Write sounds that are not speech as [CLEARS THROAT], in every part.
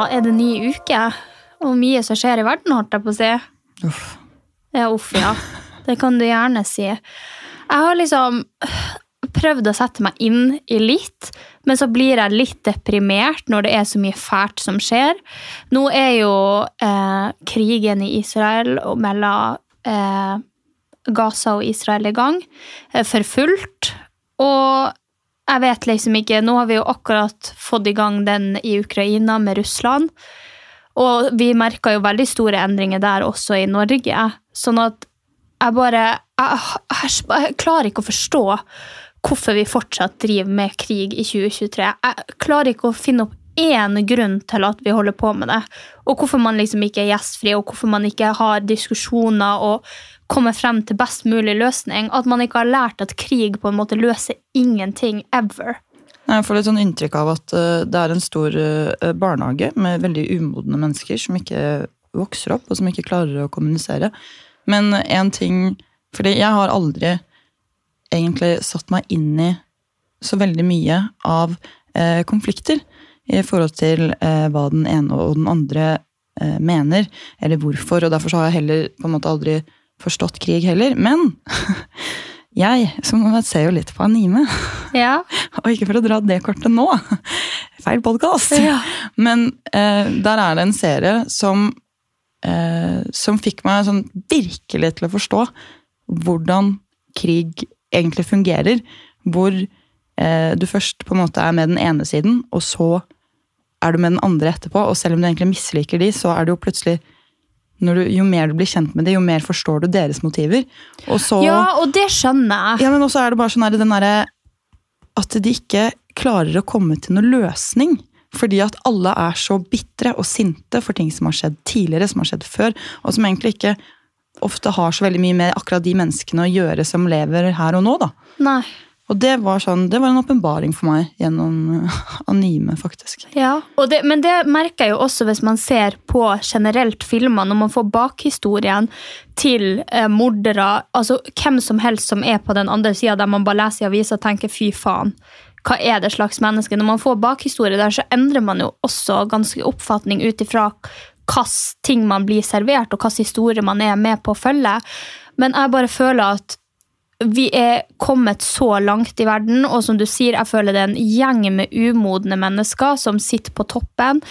Da er det ny uke, og mye som skjer i verden, holdt jeg på å si. Ja, uff, ja. Det kan du gjerne si. Jeg har liksom prøvd å sette meg inn i litt, men så blir jeg litt deprimert når det er så mye fælt som skjer. Nå er jo eh, krigen i Israel og mellom eh, Gaza og Israel i gang eh, for fullt. Og jeg vet liksom ikke Nå har vi jo akkurat fått i gang den i Ukraina med Russland. Og vi merka jo veldig store endringer der også i Norge. Sånn at jeg bare jeg, jeg, jeg klarer ikke å forstå hvorfor vi fortsatt driver med krig i 2023. Jeg klarer ikke å finne opp én grunn til at vi holder på med det. Og hvorfor man liksom ikke er gjestfri, og hvorfor man ikke har diskusjoner og kommer frem til best mulig løsning. At man ikke har lært at krig på en måte løser ingenting ever. Jeg får litt sånn inntrykk av at eh, det er en stor eh, barnehage med veldig umodne mennesker som ikke vokser opp, og som ikke klarer å kommunisere. Men en ting Fordi jeg har aldri egentlig satt meg inn i så veldig mye av eh, konflikter i forhold til eh, hva den ene og den andre eh, mener, eller hvorfor. Og derfor har jeg heller på en måte aldri forstått krig heller. Men [LAUGHS] jeg, som jeg ser jo litt på anime, [LAUGHS] Ja. og ikke for å dra det kortet nå, [LAUGHS] feil podkast, Ja. men eh, der er det en serie som, eh, som fikk meg sånn virkelig til å forstå hvordan krig egentlig fungerer. Hvor eh, du først på en måte er med den ene siden, og så er du med den andre etterpå. Og selv om du egentlig misliker de, så er det jo plutselig du, Jo mer du blir kjent med det, jo mer forstår du deres motiver. Og så ja, og det skjønner jeg. ja, men også er det bare sånn her, At de ikke klarer å komme til noen løsning. Fordi at alle er så bitre og sinte for ting som har skjedd tidligere, som har skjedd før, og som egentlig ikke ofte har så veldig mye med akkurat de menneskene å gjøre som lever her og nå. da. Nei. Og det var, sånn, det var en åpenbaring for meg gjennom eh, anime, faktisk. Ja, det, men det merker jeg jo også hvis man ser på generelt filmer, når man får bakhistorien til eh, mordere, altså hvem som helst som er på den andre sida, der man bare leser i avisa og tenker fy faen, hva er det slags menneske? Når man får bakhistorie der, så endrer man jo også ganske oppfatning ut ifra hvilke ting man blir servert, og hvilken historie man er med på å følge. Men jeg bare føler at vi er kommet så langt i verden, og som du sier, jeg føler det er en gjeng med umodne mennesker som sitter på toppen,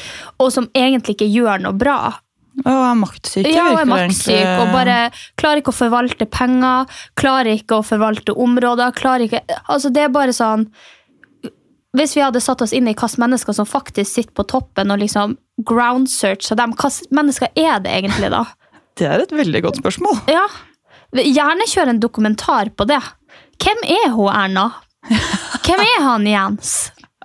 og som egentlig ikke gjør noe bra. Og er maktsyke, Ja, og er maktsyk og bare klarer ikke å forvalte penger, klarer ikke å forvalte områder, klarer ikke Altså, det er bare sånn Hvis vi hadde satt oss inn i hvilke mennesker som faktisk sitter på toppen, og liksom ground searcha dem, hvilke mennesker er det egentlig, da? Det er et veldig godt spørsmål. Ja. Gjerne kjør en dokumentar på det. Hvem er hun Erna? Hvem er han Jens?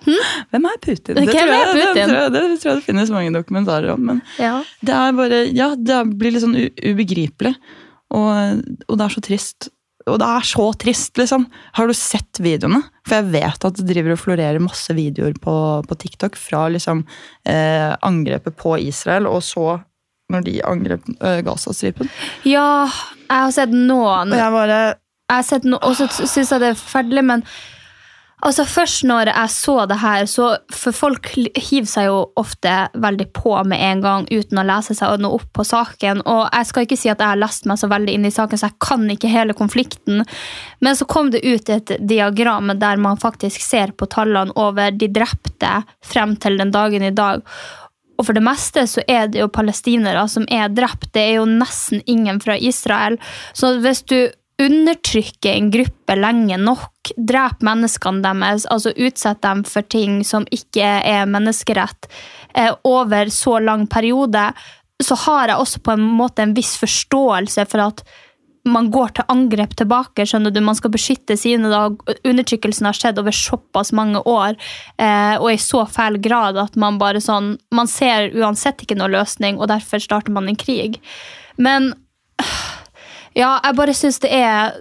Hvem er Putin? Hvem det, tror jeg, Putin? Det, tror jeg, det tror jeg det finnes mange dokumentarer om. Men Ja. det bare Ja, det blir litt sånn ubegripelig. Og, og det er så trist. Og det er så trist, liksom. Har du sett videoene? For jeg vet at det driver og florerer masse videoer på, på TikTok fra liksom eh, angrepet på Israel, og så når de angrep uh, Gazastripen. ja, jeg har sett noen Og jeg bare jeg har sett no og så syns jeg det er forferdelig, men altså først når jeg så det her, så For folk hiver seg jo ofte veldig på med en gang uten å lese seg noe opp på saken. Og jeg skal ikke si at jeg har lest meg så veldig inn i saken, så jeg kan ikke hele konflikten. Men så kom det ut et diagram der man faktisk ser på tallene over de drepte frem til den dagen i dag. Og for det meste så er det jo palestinere som er drept. Det er jo nesten ingen fra Israel. Så hvis du undertrykker en gruppe lenge nok, dreper menneskene deres, altså utsetter dem for ting som ikke er menneskerett, eh, over så lang periode, så har jeg også på en måte en viss forståelse for at man går til angrep tilbake. skjønner du, Man skal beskytte sine. da, Undertrykkelsen har skjedd over såpass mange år eh, og i så fæl grad at man bare sånn Man ser uansett ikke noe løsning, og derfor starter man en krig. Men ja, jeg bare syns det er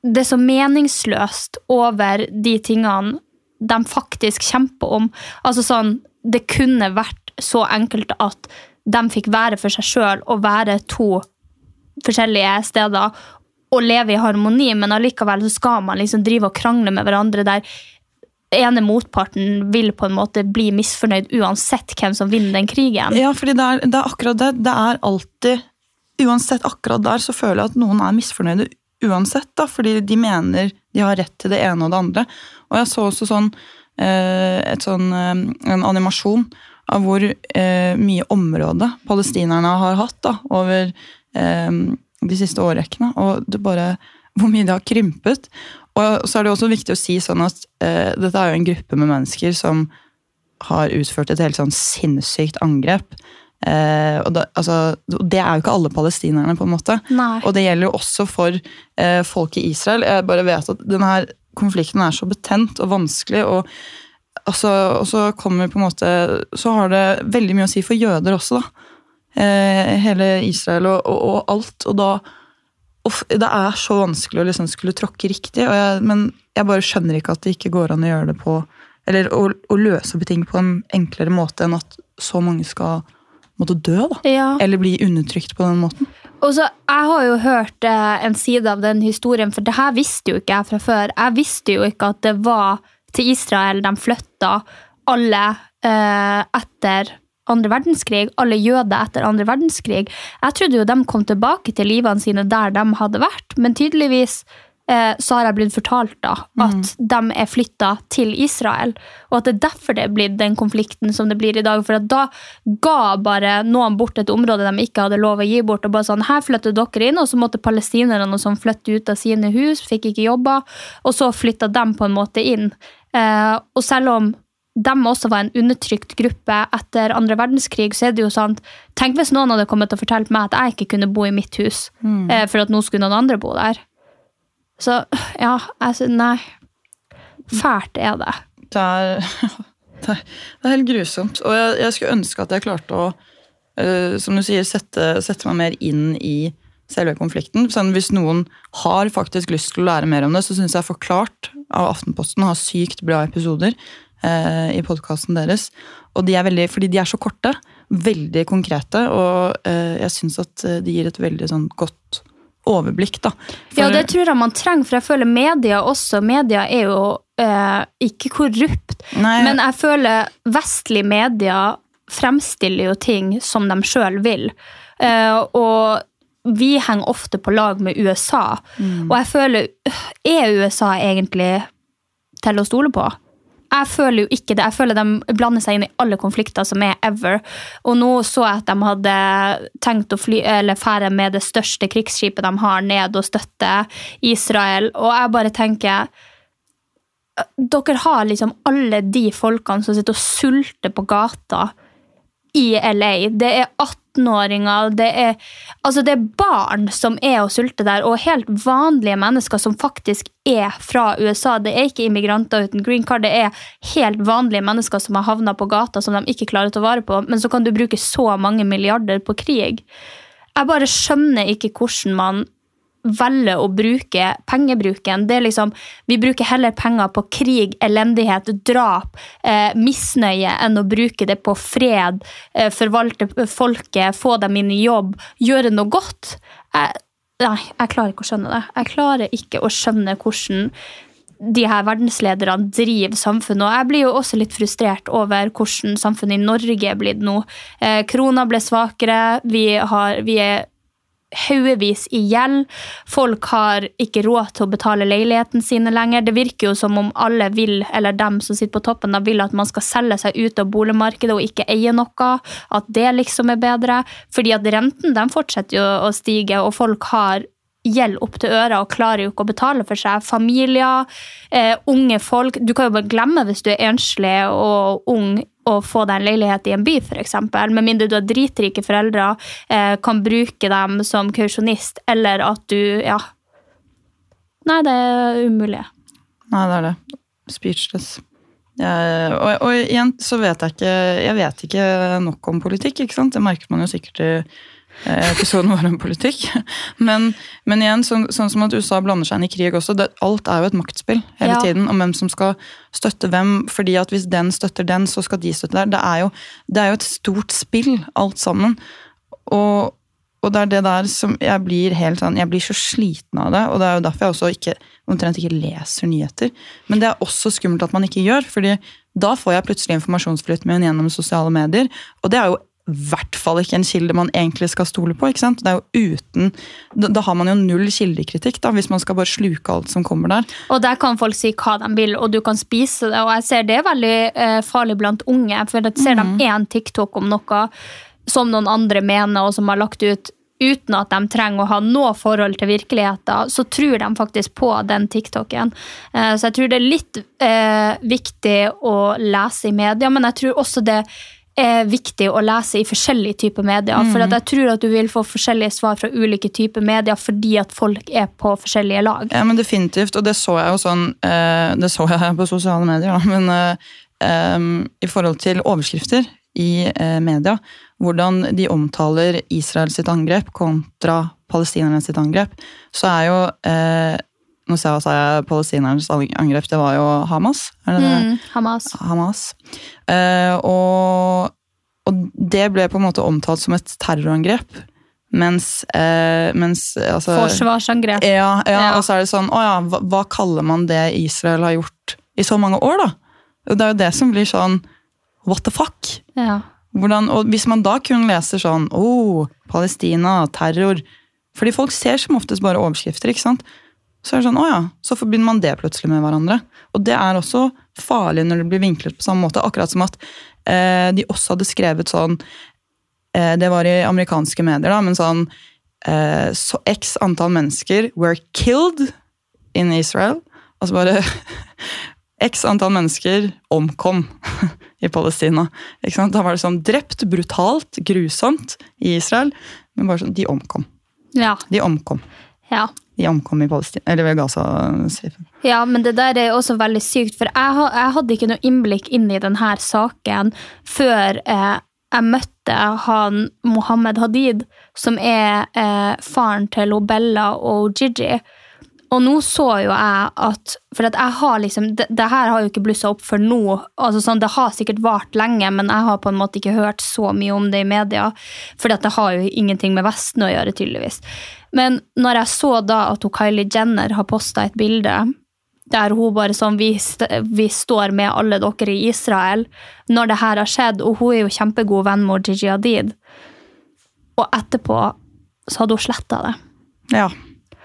det er så meningsløst over de tingene de faktisk kjemper om. Altså sånn, Det kunne vært så enkelt at de fikk være for seg sjøl og være to forskjellige steder og leve i harmoni, men allikevel så skal man liksom drive og krangle med hverandre der ene motparten vil på en måte bli misfornøyd uansett hvem som vinner den krigen. Ja, fordi det er, det er akkurat det. Det er alltid Uansett akkurat der så føler jeg at noen er misfornøyde uansett, da, fordi de mener de har rett til det ene og det andre. Og jeg så også sånn, eh, et sånn eh, en animasjon av hvor eh, mye område palestinerne har hatt da, over de siste årrekkene. Og det bare, hvor mye det har krympet. Og så er det også viktig å si sånn at eh, dette er jo en gruppe med mennesker som har utført et helt sånn sinnssykt angrep. Eh, og da, altså, det er jo ikke alle palestinerne, på en måte. Nei. Og det gjelder jo også for eh, folk i Israel. Jeg bare vet at denne konflikten er så betent og vanskelig. og altså, og så kommer på en måte Så har det veldig mye å si for jøder også, da hele Israel og, og, og, alt. Og da of, Det er så vanskelig å liksom skulle tråkke riktig, jeg, men jeg bare skjønner ikke at det ikke går an å gjøre det på Eller å, å løse opp ting på en enklere måte enn at så mange skal måtte dø, da. Ja. Eller bli undertrykt på den måten. Og så, Jeg har jo hørt eh, en side av den historien, for det her visste jo ikke jeg fra før. Jeg visste jo ikke at det var til Israel de flytta alle eh, etter andre verdenskrig, alle jøder etter andre verdenskrig. Jeg trodde jo de kom tilbake til livene sine der de hadde vært, men tydeligvis eh, så har jeg blitt fortalt da, at mm. de er flytta til Israel. Og at det er derfor det er blitt den konflikten som det blir i dag. For da ga bare noen bort et område de ikke hadde lov å gi bort. og bare sånn, Her flytter dere inn, og så måtte palestinerne som flytte ut av sine hus, fikk ikke jobber. Og så flytta de på en måte inn. Eh, og selv om de også var en undertrykt gruppe etter andre verdenskrig, så er det jo sånn Tenk hvis noen hadde kommet og fortalt meg at jeg ikke kunne bo i mitt hus, mm. eh, for at nå skulle noen andre bo der. Så ja, jeg Nei. Fælt er det. Det [LAUGHS] det er, det er helt grusomt. Og jeg, jeg, skulle ønske at jeg klarte å, uh, som du sier, sette, sette, meg mer inn i selve konflikten. Sånn, hvis noen har faktisk lyst til å lære mer om det, så syns jeg Forklart av Aftenposten har sykt bra episoder eh, i podkasten deres. Og de er veldig, fordi de er så korte, veldig konkrete, og eh, jeg syns at eh, de gir et veldig sånn godt overblikk. da. For, ja, det tror jeg man trenger, for jeg føler media også Media er jo eh, ikke korrupt, nei, men jeg føler vestlige media fremstiller jo ting som de sjøl vil. Eh, og vi henger ofte på lag med USA, mm. og jeg føler Er USA egentlig til å stole på? Jeg føler jo ikke det. Jeg føler de blander seg inn i alle konflikter som er ever. Og nå så jeg at de hadde tenkt å fly, eller fære med det største krigsskipet de har, ned og støtte Israel. Og jeg bare tenker Dere har liksom alle de folkene som sitter og sulter på gata i LA. Det er 18-åringer, det er Altså, det er barn som er og sulter der, og helt vanlige mennesker som faktisk er fra USA. Det er ikke immigranter uten green card, det er helt vanlige mennesker som har havna på gata som de ikke klarer å ta vare på, men så kan du bruke så mange milliarder på krig. Jeg bare skjønner ikke hvordan man velger å bruke pengebruken. Det er liksom, Vi bruker heller penger på krig, elendighet, drap, eh, misnøye enn å bruke det på fred, eh, forvalte folket, få dem inn i jobb, gjøre noe godt. Jeg, nei, jeg klarer ikke å skjønne det. Jeg klarer ikke å skjønne hvordan de her verdenslederne driver samfunnet. Og jeg blir jo også litt frustrert over hvordan samfunnet i Norge er blitt nå. Eh, krona ble svakere, vi, har, vi er haugevis i gjeld. Folk har ikke råd til å betale leiligheten sine lenger. Det virker jo som om alle vil, eller dem som sitter på toppen, da vil at man skal selge seg ut av boligmarkedet og ikke eie noe. At det liksom er bedre. Fordi at renten den fortsetter jo å stige, og folk har gjeld opp til øra og klarer jo ikke å betale for seg. Familier, eh, unge folk. Du kan jo bare glemme hvis du er enslig og ung og få deg en leilighet i en by, f.eks. Med mindre du har dritrike foreldre, eh, kan bruke dem som kausjonist, eller at du Ja. Nei, det er umulig. Nei, det er det. Speechless. Jeg, og, og igjen så vet jeg ikke Jeg vet ikke nok om politikk, ikke sant? Det merker man jo sikkert i episoden vår om politikk. Men, men igjen, sånn, sånn som at USA blander seg inn i krig også. Det, alt er jo et maktspill hele Ja. tiden. Om hvem som skal støtte hvem. fordi at hvis den støtter den, så skal de støtte der. Det er jo, det er jo et stort spill, alt sammen. Og, og det er det der som jeg blir helt sånn Jeg blir så sliten av det. Og det er jo derfor jeg også ikke, omtrent ikke leser nyheter. Men det er også skummelt at man ikke gjør, fordi da får jeg plutselig informasjonsflyt med en gjennom sosiale medier. Og det er jo hvert fall ikke en kilde man egentlig skal stole på. ikke sant? Det er jo uten, Da, har man jo null kildekritikk, da, hvis man skal bare sluke alt som kommer der. Og der kan folk si hva de vil, og du kan spise det. Og jeg ser det er veldig eh, farlig blant unge, for jeg ser Mhm. de én TikTok om noe som noen andre mener, og som har lagt ut uten at de trenger å ha noe forhold til virkeligheten, så tror de faktisk på den TikToken. Eh, så jeg tror det er litt eh, viktig å lese i media, men jeg tror også det er viktig å lese i forskjellige typer medier. For at jeg tror at du vil få forskjellige svar fra ulike typer medier fordi at folk er på forskjellige lag. Ja, men definitivt, og det så jeg jo sånn eh, Det så jeg [LAUGHS] på sosiale medier, da, men em, i forhold til overskrifter i eh, media, hvordan de omtaler Israel sitt angrep kontra palestinerne sitt angrep, så er jo eh, Nå sa jeg, palestinernes angrep, det var jo Hamas? Er det det? Mm, Hamas. Hamas. Eh, og, og det ble på en måte omtalt som et terrorangrep. Mens, eh, mens altså, Forsvarsangrep. Ja, ja, Ja. og så er det sånn Å ja, hva, hva kaller man det Israel har gjort i så mange år, da? Det er jo det som blir sånn What the fuck? Ja. Hvordan, og hvis man da kun leser sånn oh, Palestina, terror Fordi folk ser som oftest bare overskrifter, ikke sant? Så er det sånn, å ja, så forbinder man det plutselig med hverandre. Og det er også farlig når det blir vinklet på samme måte. Akkurat som at eh, de også hadde skrevet sånn eh, Det var i amerikanske medier, da, men sånn eh, så X antall mennesker were killed in Israel. Altså bare [LAUGHS] X antall mennesker omkom [LAUGHS] i Palestina. Da var det sånn drept, brutalt, grusomt i Israel. Men bare sånn, de omkom. Ja. De omkom. ja. De omkom i Palestina, eller ved Gaza-stripen. Ja, men det der er også veldig sykt, for jeg, jeg hadde ikke noe innblikk inn i denne saken før eh, jeg møtte han Mohammed Hadid, som er eh, faren til Bella og Gigi. Og nå så jo jeg at For at jeg har liksom Det, det her har jo ikke blussa opp for nå. Altså sånn, Det har sikkert vart lenge, men jeg har på en måte ikke hørt så mye om det i media. For det har jo ingenting med Vesten å gjøre, tydeligvis. Men når jeg så da at Kylie Jenner har posta et bilde der hun bare sånn vi, st vi står med alle dere i Israel når det her har skjedd, og hun er jo kjempegod venn med Gigi Hadid. Og etterpå så hadde hun sletta det. Ja.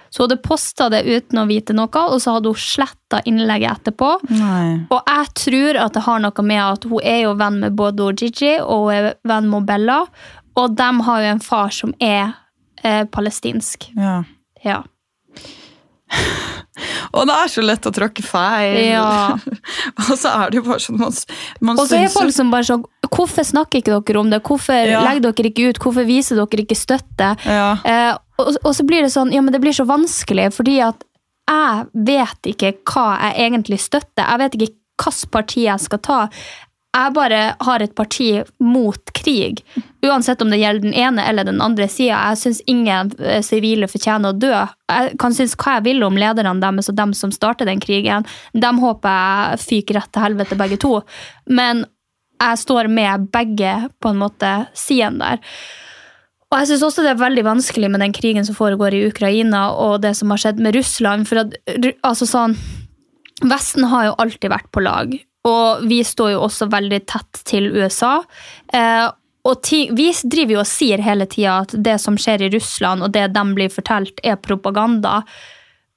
Så hun hadde posta det uten å vite noe, og så hadde hun sletta innlegget etterpå. Nei. Og jeg tror at det har noe med at hun er jo venn med både Gigi og hun er venn med Bella, og de har jo en far som er eh, palestinsk. Ja. Ja. [LAUGHS] Og det er så lett å tråkke feil! Ja. [LAUGHS] og så er det jo bare sånn man, man Og så er folk som bare sånn Hvorfor snakker ikke dere om det? Hvorfor Ja. legger dere ikke ut? Hvorfor viser dere ikke støtte? Ja. Eh, og, og så blir det sånn Ja, men det blir så vanskelig, fordi at jeg vet ikke hva jeg egentlig støtter. Jeg vet ikke hvilket parti jeg skal ta. Jeg bare har et parti mot krig. Uansett om det gjelder den ene eller den andre sida. Jeg syns ingen eh, sivile fortjener å dø. Jeg kan synes hva jeg vil om lederne deres og dem som starter den krigen. Dem håper jeg fyker rett til helvete, begge to. Men jeg står med begge på en måte siden der. Og jeg synes også det er veldig vanskelig med den krigen som foregår i Ukraina, og det som har skjedd med Russland. For at, altså sånn, Vesten har jo alltid vært på lag, og vi står jo også veldig tett til USA. Eh, og ti, vi driver jo og sier hele tida at det som skjer i Russland, og det de blir fortalt, er propaganda.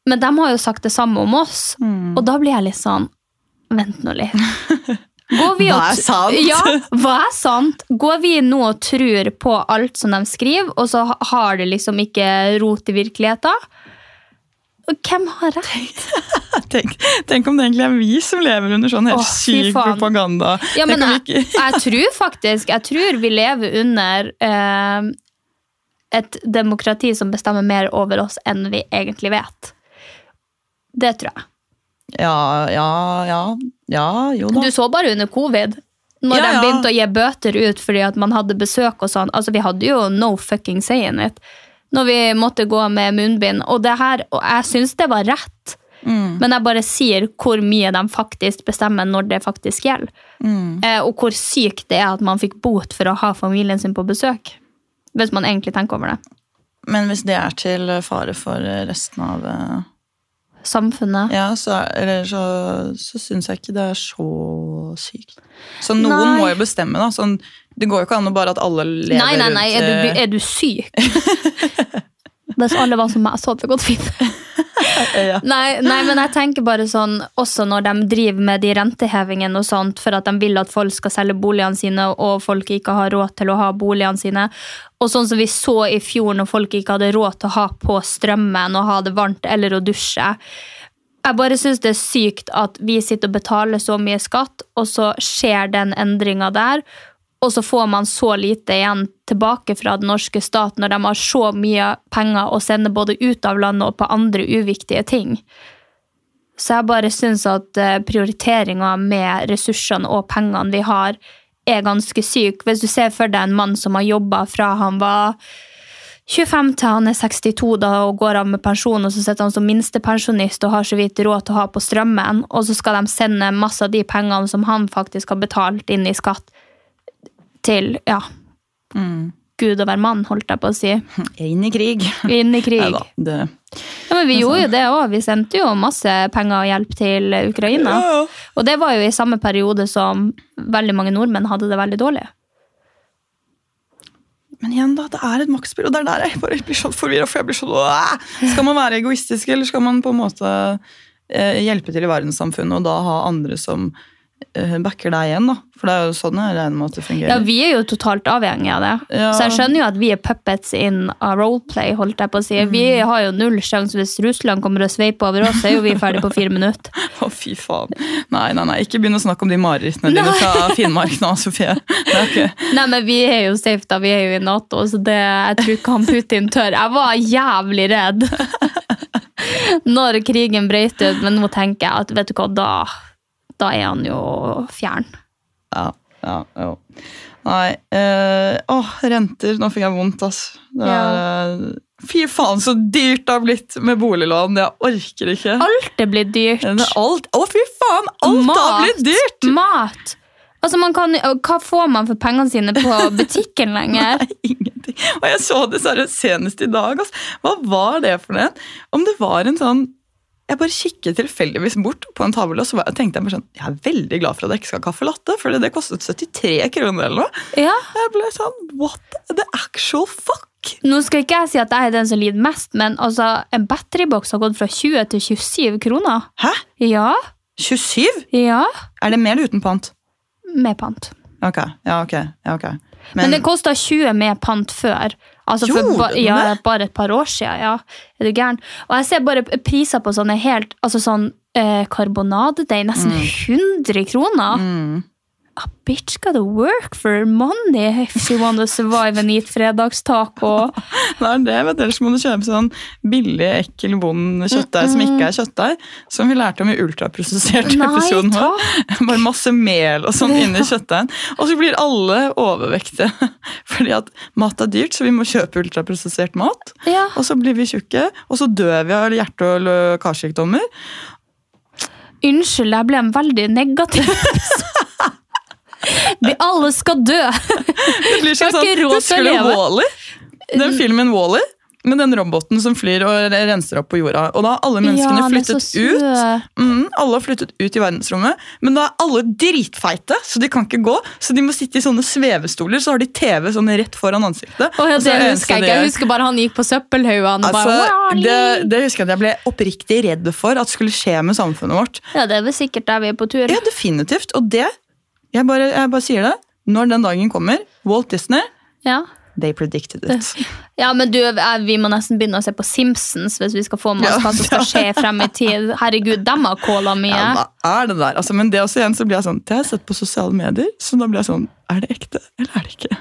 Men de har jo sagt det samme om oss, og da blir jeg litt sånn Vent nå litt. Går vi [LAUGHS] Hva er sant? Ja, hva er sant? Går vi nå og tror på alt som de skriver, og så har det liksom ikke rot i virkeligheten? Hvem har rett? [LAUGHS] Tenk, tenk om det egentlig er vi som lever under sånn helt oh, syk propaganda. Ja, men jeg, jeg tror faktisk Jeg tror vi lever under eh, et demokrati som bestemmer mer over oss enn vi egentlig vet. Det tror jeg. Ja, ja, ja, ja, jo da. Du så bare under covid. Når Ja, de begynte å gi bøter ut fordi at man hadde besøk og sånn. Altså, vi hadde jo no fucking say in it. Når vi måtte gå med munnbind. Og, det her, og jeg syns det var rett. Mm. Men jeg bare sier hvor mye de faktisk bestemmer når det faktisk gjelder. Mm. Eh, og hvor sykt det er at man fikk bot for å ha familien sin på besøk. Hvis man egentlig tenker over det. Men hvis det er til fare for resten av eh, Samfunnet. Ja, så, eller så, så syns jeg ikke det er så sykt. Så noen Nei. må jo bestemme, da. Sånn, det går jo ikke an å bare at alle lever Nei, nei, nei. Er du, eh, er du syk? [LAUGHS] Hvis alle var som meg, så hadde det gått fint. Ja. [LAUGHS] Nei, nei, men jeg tenker bare sånn, også når de driver med de rentehevingene og sånt, for at de vil at folk skal selge boligene sine, og folk ikke har råd til å ha boligene sine. Og sånn som vi så i fjor, når folk ikke hadde råd til å ha på strømmen og ha det varmt eller å dusje. Jeg bare syns det er sykt at vi sitter og betaler så mye skatt, og så skjer den endringa der. Og så får man så lite igjen tilbake fra den norske stat når de har så mye penger å sende både ut av landet og på andre uviktige ting. Så jeg bare syns at eh, prioriteringa med ressursene og pengene vi har, er ganske syk. Hvis du ser for deg en mann som har jobba fra han var 25 til han er 62 da, og går av med pensjon, og så sitter han som minstepensjonist og har så vidt råd til å ha på strømmen, og så skal de sende masse av de pengene som han faktisk har betalt inn i skatt, til ja, Gud og hvermann, holdt jeg på å si. [LAUGHS] Inn i krig. Inn i krig. Neida, det, Ja, men vi gjorde jo det òg. Vi sendte jo masse penger og hjelp til Ukraina. Og det var jo i samme periode som veldig mange nordmenn hadde det veldig dårlig. Men igjen, da, det er et maktspill, og det er der jeg bare blir så forvirra. For jeg blir sånn Skal man være egoistisk, eller skal man på en måte eh, hjelpe til i verdenssamfunnet, og da ha andre som backer deg igjen? da? For det er jo sånn jeg regner med at det fungerer. Ja, vi er jo totalt avhengige av det. Ja. Så jeg skjønner jo at vi er puppets in a roleplay, holdt jeg på å si. Vi har jo null sjanse hvis Russland kommer og sveiper over oss, så er jo vi ferdig på fire minutter. [LAUGHS] Å, fy faen. Nei, nei, nei, ikke begynn å snakke om de marerittene dine fra Finnmark nå, Sofie. Ikke... [LAUGHS] Nei, men vi er jo safe da, vi er jo i Nato, så det, jeg tror ikke han Putin tør. Jeg var jævlig redd [LAUGHS] når krigen brøt ut, men nå tenker jeg at vet du hva, da, da er han jo fjern. Ja, ja, jo. Nei, eh, åh, renter, nå fikk jeg vondt, altså. Det er, ja. Fy faen, så dyrt det har blitt med boliglån. Jeg orker ikke. Alt er blitt dyrt. Alt, å fy faen, alt har blitt dyrt! Mat. Altså, man kan, hva får man for pengene sine på [LAUGHS] butikken lenger? Nei, [LAUGHS] ingenting. Og jeg så det så senest i dag. Altså. Hva var det for noe? Om det var en sånn Jeg bare kikket tilfeldigvis bort på en tavle, og så var- tenkte jeg bare sånn Jeg er veldig glad for at jeg ikke skal ha caffè latte, for det kostet 73 kroner eller noe. Ja. Jeg ble sånn What the actual fuck? Nå skal ikke jeg si at jeg er den som lider mest, men altså, en batteriboks har gått fra 20 til 27 kroner. Hæ? Ja. 27? Ja. Er det mer eller uten pant? Med pant. Ok, ja, ok. Ja, ok. Men, det kosta 20 med pant før. Altså for ba, ja, bare et par år siden. Ja. Er du gæren? Og jeg ser bare priser på sånne helt Altså sånn eh, karbonadedeig, nesten 100 kroner. A bitch gotta work for money if she wanna survive and eat fredagstaco. [LAUGHS] Det er det, vet du. Ellers må du kjøpe sånn billig, ekkel, vond kjøttdeig som ikke er kjøttdeig. Som vi lærte om i ultraprosessert episode. vår. [LAUGHS] Bare masse mel og sånn inni kjøttdeigen. Og så blir alle overvektige. [LAUGHS] Fordi at mat er dyrt, så vi må kjøpe ultraprosessert mat. Ja. Og så blir vi tjukke, og så dør vi av hjerte- og karsykdommer. Unnskyld, jeg ble en veldig negativ Vi alle skal dø! Det blir sånn, ikke råd til å Husker du leve. Wall-E? Den filmen Wall-E? med den roboten som flyr og renser opp på jorda. Og da har alle menneskene Ja, flyttet ut. Mm, alle har flyttet ut i verdensrommet, men da er alle dritfeite, så de kan ikke gå. Så de må sitte i sånne svevestoler, så har de TV sånn rett foran ansiktet. Oh, ja, det jeg husker jeg ikke. Jeg husker bare han gikk på søppelhaugene Altså, det, det husker jeg at jeg ble oppriktig redd for at skulle skje med samfunnet vårt. Ja, det er vel sikkert der vi er på tur. Ja, definitivt. Og det, jeg bare, jeg bare sier det, når den dagen kommer, Walt Disney, Ja. they predicted it. [LAUGHS] Ja, men du, eh, vi må nesten begynne å se på Simpsons hvis vi skal få med oss hva som skal skje frem i tid. Herregud, dem har calla mye. Ja, hva er det der? Altså, men det også igjen, så blir jeg sånn, det har jeg sett på sosiale medier, så da blir jeg sånn, er det ekte, eller er det ikke?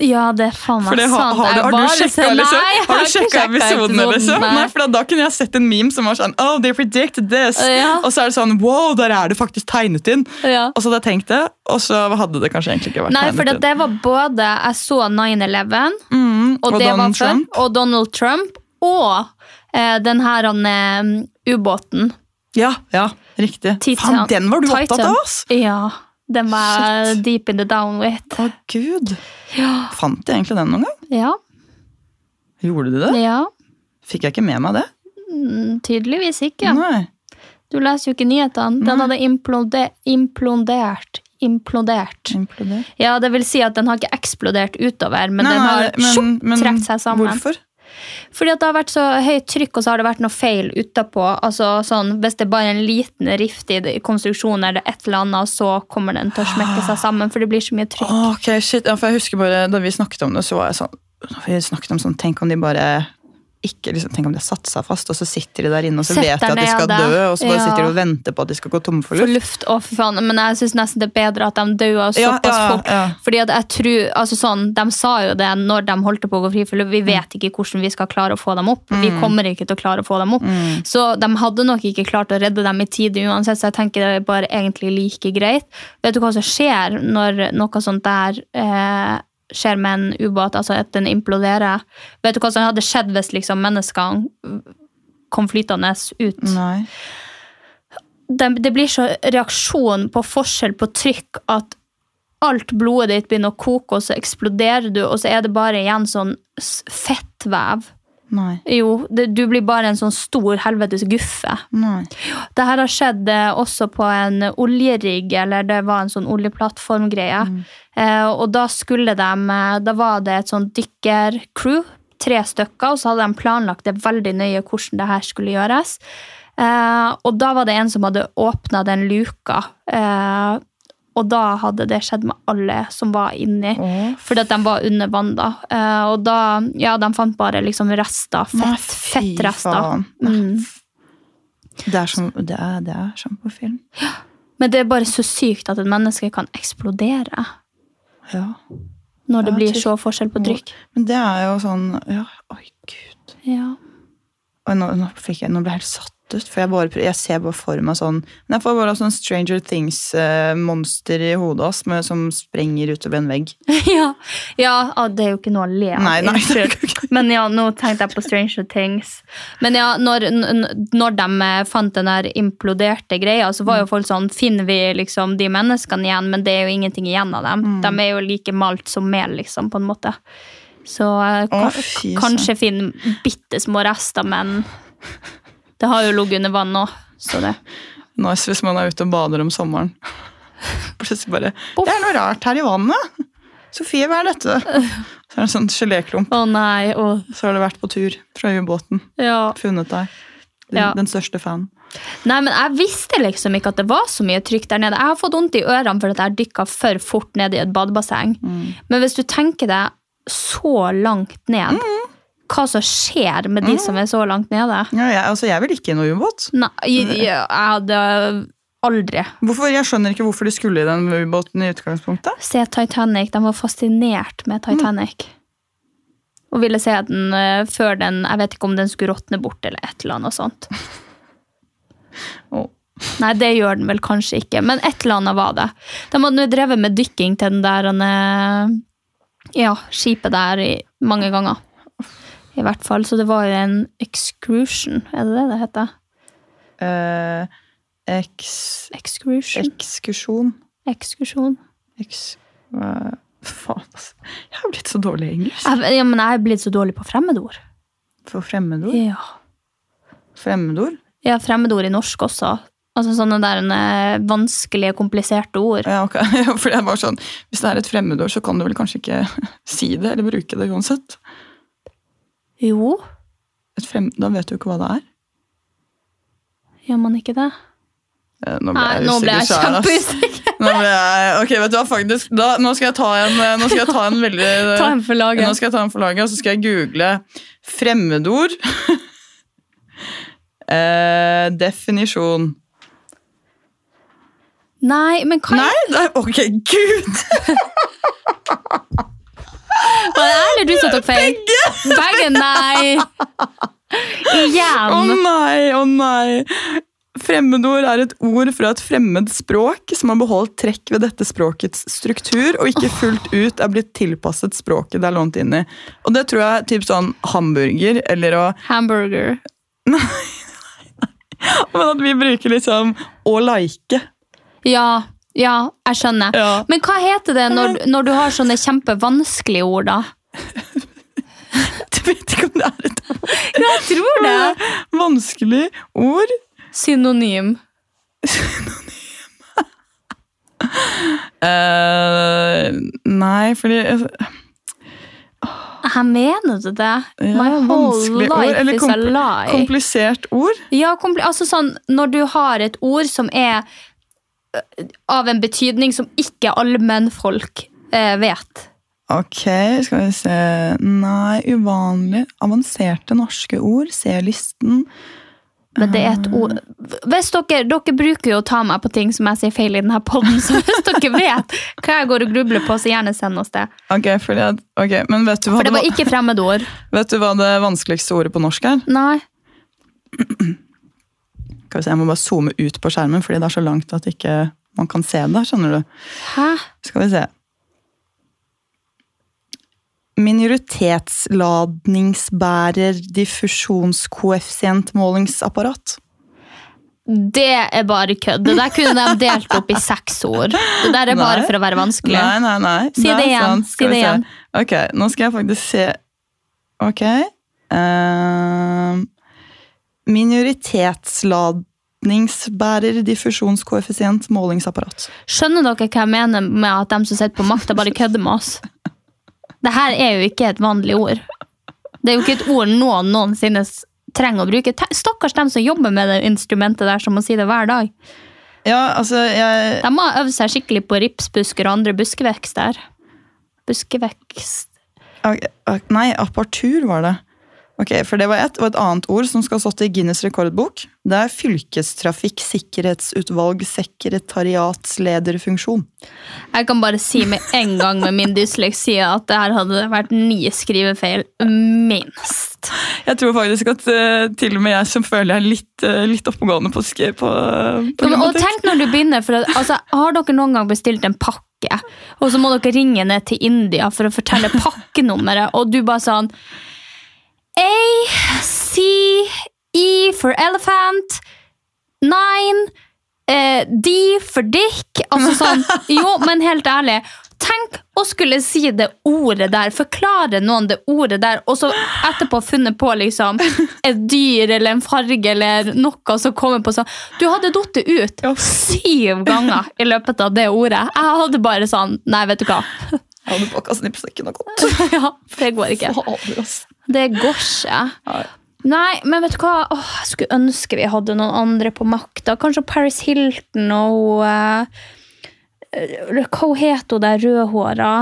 Ja, det er faen For meg sant. har, har, du, har du sjekka liksom? Har du sjekka episodene? liksom? nei. For da, da kunne jeg sett en meme som var sånn Oh, they predicted this! Ja. Og så er det sånn Wow, der er det faktisk tegnet inn! Ja. Og så hadde jeg tenkt det, og så hadde det kanskje egentlig ikke vært Nei, for Nei, det, det var både Jeg så 9-11, Mm, og, og det var Donald før, Trump. og Donald Trump, og eh, den her han, eh, ubåten. Ja, ja, riktig. Faen, den var du Titan. opptatt av, ass! Ja, den var Shit. deep in the down with. Å, gud. Fant jeg egentlig den noen gang? Ja, Gjorde du det? ja. Fikk jeg ikke med meg det? Mm, Tydeligvis ikke. Nei. Du leser jo ikke nyhetene. Den hadde implode, implodert. Implodert. Implodert. Ja, det vil si at den har ikke eksplodert utover, men Nei, den har men- men trukket seg sammen. Hvorfor? Fordi at det har vært så høyt trykk, og så har det vært noe feil utapå. Altså sånn, Hvis det er bare en liten rift i konstruksjonen, eller et eller annet, så kommer den til å smekke seg sammen, for det blir så mye trykk. Åh, ok, shit. Ja, for jeg husker bare, Da vi snakket om det, så var jeg sånn Vi snakket om sånn, Tenk om de bare ikke, liksom, tenk om de har satt seg fast, og så sitter de der inne og så Setter vet de at de skal dø, og så bare Ja. sitter de og venter på at de skal gå tomme for luft. For luft. å for faen. Men jeg syns nesten det er bedre at de Ja, såpass ja, fort. ja. Fordi at jeg tror, altså sånn, De sa jo det når de holdt på å gå fri, for luft. vi vet ikke hvordan vi skal klare å få dem opp. Vi kommer ikke til å klare å få dem opp. Så de hadde nok ikke klart å redde dem i tide uansett, så jeg tenker det er bare egentlig like greit. Vet du hva som skjer når noe sånt der eh, skjer med en ubåt, altså at den imploderer? Vet du hva som hadde skjedd hvis liksom menneskene kom flytende ut? Nei. det, det blir så reaksjon på forskjell på trykk at alt blodet ditt begynner å koke, og så eksploderer du, og så er det bare igjen sånn fettvev. Nei. Jo, det, du blir bare en sånn stor helvetes guffe. Nei. Det her har skjedd eh, også på en oljerigg, eller det var en sånn oljeplattformgreie. Eh, og da skulle de eh, Da var det et sånn dykkercrew, tre stykker, og så hadde de planlagt det veldig nøye hvordan det her skulle gjøres. Eh, og da var det en som hadde åpna den luka. Eh, og da hadde det skjedd med alle som var inni. Åh, Fordi at de var under vann, da. Eh, og da Ja, de fant bare liksom rester. Fett, fettrester. Mm. Det er som, det er, det er som på film. Ja. Men det er bare så sykt at et menneske kan eksplodere Ja. når det Ja, blir så forskjell på trykk. Men det er jo sånn ja, Oi, gud. Ja. Oi, nå, nå, jeg, nå ble jeg helt satt ut, for jeg, bare, jeg ser bare for meg sånn Men jeg får bare sånn Stranger Things-monster i hodet oss med, som sprenger utover en vegg. [LAUGHS] ja. ja, det er jo ikke noe å le av. Men ja, nå tenkte jeg på Stranger Things. Men ja, når, når de eh, fant den der imploderte greia, så var jo folk sånn Finner vi liksom de menneskene igjen? Men det er jo ingenting igjen av dem. De er jo like malt som mel, liksom, på en måte. Så eh, fy kanskje finne bitte små rester, men [LAUGHS] det har jo ligget under vann så det Nice hvis man er ute og bader om sommeren. [LAUGHS] Plutselig bare Poff. Det er noe rart her i vannet! Sofie, hva er dette? Så er det en sånn geléklump. Å nei, å Så har det vært på tur fra ubåten. ja. Funnet deg. Den, Ja. den største fanen. Nei, men jeg visste liksom ikke at det var så mye trykk der nede. Jeg har fått vondt i ørene fordi jeg dykka for fort ned i et badebasseng. Men hvis du tenker deg så langt ned, hva som skjer med de som er så langt nede Ja, jeg, altså, jeg vil ikke i noe ubåt. Nei, jeg, jeg hadde aldri Hvorfor? Jeg skjønner ikke hvorfor de skulle i den ubåten i utgangspunktet. Se Titanic. De var fascinert med Titanic. Og ville se den eh, før den Jeg vet ikke om den skulle råtne bort eller et eller annet sånt. [LAUGHS] oh. Nei, det gjør den vel kanskje ikke, men et eller annet var det. De hadde drevet med dykking til den der eh, ja, skipet der mange ganger. I hvert fall, så det var jo en excrusion, er det det det heter? Uh, eks, Excrusion? ekskursjon. Ekskursjon? Eks, hva- faen, altså. Jeg har blitt så dårlig i engelsk. Jeg, ja, men jeg er blitt så dårlig på fremmedord. For fremmedord? Ja. Fremmedord? ja, fremmedord i norsk også. Altså sånne der eh, vanskelige, kompliserte ord. Ja, ok. [LAUGHS] For det bare sånn, Hvis det er et fremmedord, så kan du vel kanskje ikke [LAUGHS] si det eller bruke det uansett? Jo, frem, da vet du ikke hva det er. gjør man ikke det? Eh, Nå ble Nei, jeg kjempeusikker. Nå ble jeg, ok, vet du hva, faktisk, da, nå skal jeg ta en, eh, nå skal jeg ta en veldig [LAUGHS] Ta en for laget. Nå skal jeg ta en for laget, og så skal jeg google fremmedord. [LAUGHS] eh, definisjon. Nei, men hva Nei, er, ok, gud! [LAUGHS] Var det jeg eller du som tok feil? Begge! Begge, nei. Igjen. Å oh, nei, å nei. Fremmedord er et ord fra et fremmed språk som har beholdt trekk ved dette språkets struktur og ikke fullt ut er blitt tilpasset språket det er lånt inn i. Og det tror jeg typ sånn hamburger eller å Hamburger. Nei, Men at vi bruker liksom å like. Ja, ja, jeg skjønner. Ja. Men hva heter det når, når du har sånne kjempevanskelige ord, da? [LAUGHS] Du vet ikke om det er et Jeg tror det. vanskelig ord. Synonym. [LAUGHS] Eh, nei, fordi Jeg mener du det? ja, My whole vanskelig ord. life Eller is a lie. komplisert ord. Ja, kompl altså sånn, når du har et ord som er av en betydning som ikke allmennfolk eh, vet. Ok, skal vi se Nei, uvanlig. Avanserte norske ord. Se listen. Men det er et ord Hvis dere, dere bruker jo å ta meg på ting som jeg sier feil i denne podden, så hvis dere vet hva jeg går og grubler på, så gjerne send oss det. Ok, at, okay men vet du, hva For det var va- ikke fremmedord. [LAUGHS] vet du hva det vanskeligste ordet på norsk er? Nei. [CLEARS THROAT] Skal vi se, Jeg må bare zoome ut på skjermen, fordi det er så langt at ikke man kan se det. skjønner du? Hæ? Skal vi se. Minoritetsladningsbærer diffusjonskoeffisientmålingsapparat. Det er bare kødd. Det der kunne de delt opp i seks ord. Det der er bare Nei. for å være vanskelig. Nei, nei, nei. Si det det igjen, si det igjen. Ok, nå skal jeg faktisk se Ok. Uh, minoritetsladningsbærer diffusjonskoeffisient målingsapparat. Skjønner dere hva jeg mener med at de som sitter på makta, bare kødder med oss? Det her er jo ikke et vanlig ord. Det er jo ikke et ord noen noensinne trenger å bruke. Stakkars dem som jobber med det instrumentet der, som må si det hver dag. Ja, altså, jeg De må øve seg skikkelig på ripsbusker og andre buskevekster. Buskevekst Nei, appartur var det. Ok, For det var ett, og et annet ord som skal ha stått i Guinness rekordbok. Det er fylkestrafikksikkerhetsutvalg sekretariatslederfunksjon. Jeg kan bare si med en gang med min dysleksi at det her hadde vært ni skrivefeil, minst. Jeg tror faktisk at uh, til og med jeg som føler jeg er litt, uh, litt oppegående på, på, uh, på Ja, men, og tenk når du begynner, for at, altså, Har dere noen gang bestilt en pakke, og så må dere ringe ned til India for å fortelle pakkenummeret, og du bare sånn A, C, E for elephant, nine, eh, D for dick. Altså sånn [LAUGHS] Jo, men helt ærlig. Tenk å skulle si det ordet der, forklare noen det ordet der, og så etterpå funnet på liksom et dyr eller en farge eller noe som kommer på sånn Du hadde falt ut syv ganger i løpet av det ordet. Jeg hadde bare sånn Nei, vet du hva. Jeg hadde pakka snippsekken og gått. [LAUGHS] Ja, det går ikke. Det går ikke. Nei. Nei, men vet du hva? Åh, jeg skulle ønske vi hadde noen andre på makta. Kanskje Paris Hilton og uh, Hva heter hun der rødhåra?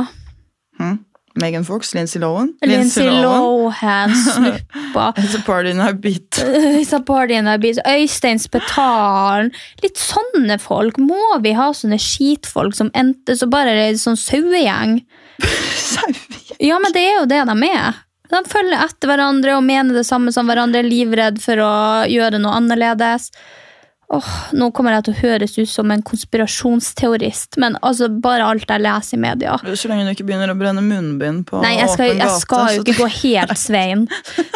Megan Fox, Lindsay Lohan. Lindsay Lohan, Snuppa. [LAUGHS] It's a party in a beat. [LAUGHS] It's a party in a beat. Øystein Spetalen. Litt sånne folk. Må vi ha sånne skitfolk som endte så bare er det sånn sauegjeng? [LAUGHS] Ja, men det er jo det de er. De følger etter hverandre og mener det samme som hverandre, er livredd for å gjøre noe annerledes. Åh, nå kommer jeg til å høres ut som en konspirasjonsteorist, men altså bare alt jeg leser i media. Så lenge du ikke begynner å brenne munnbind på Nei, jeg skal, åpen jeg gate. skal jo ikke gå helt Svein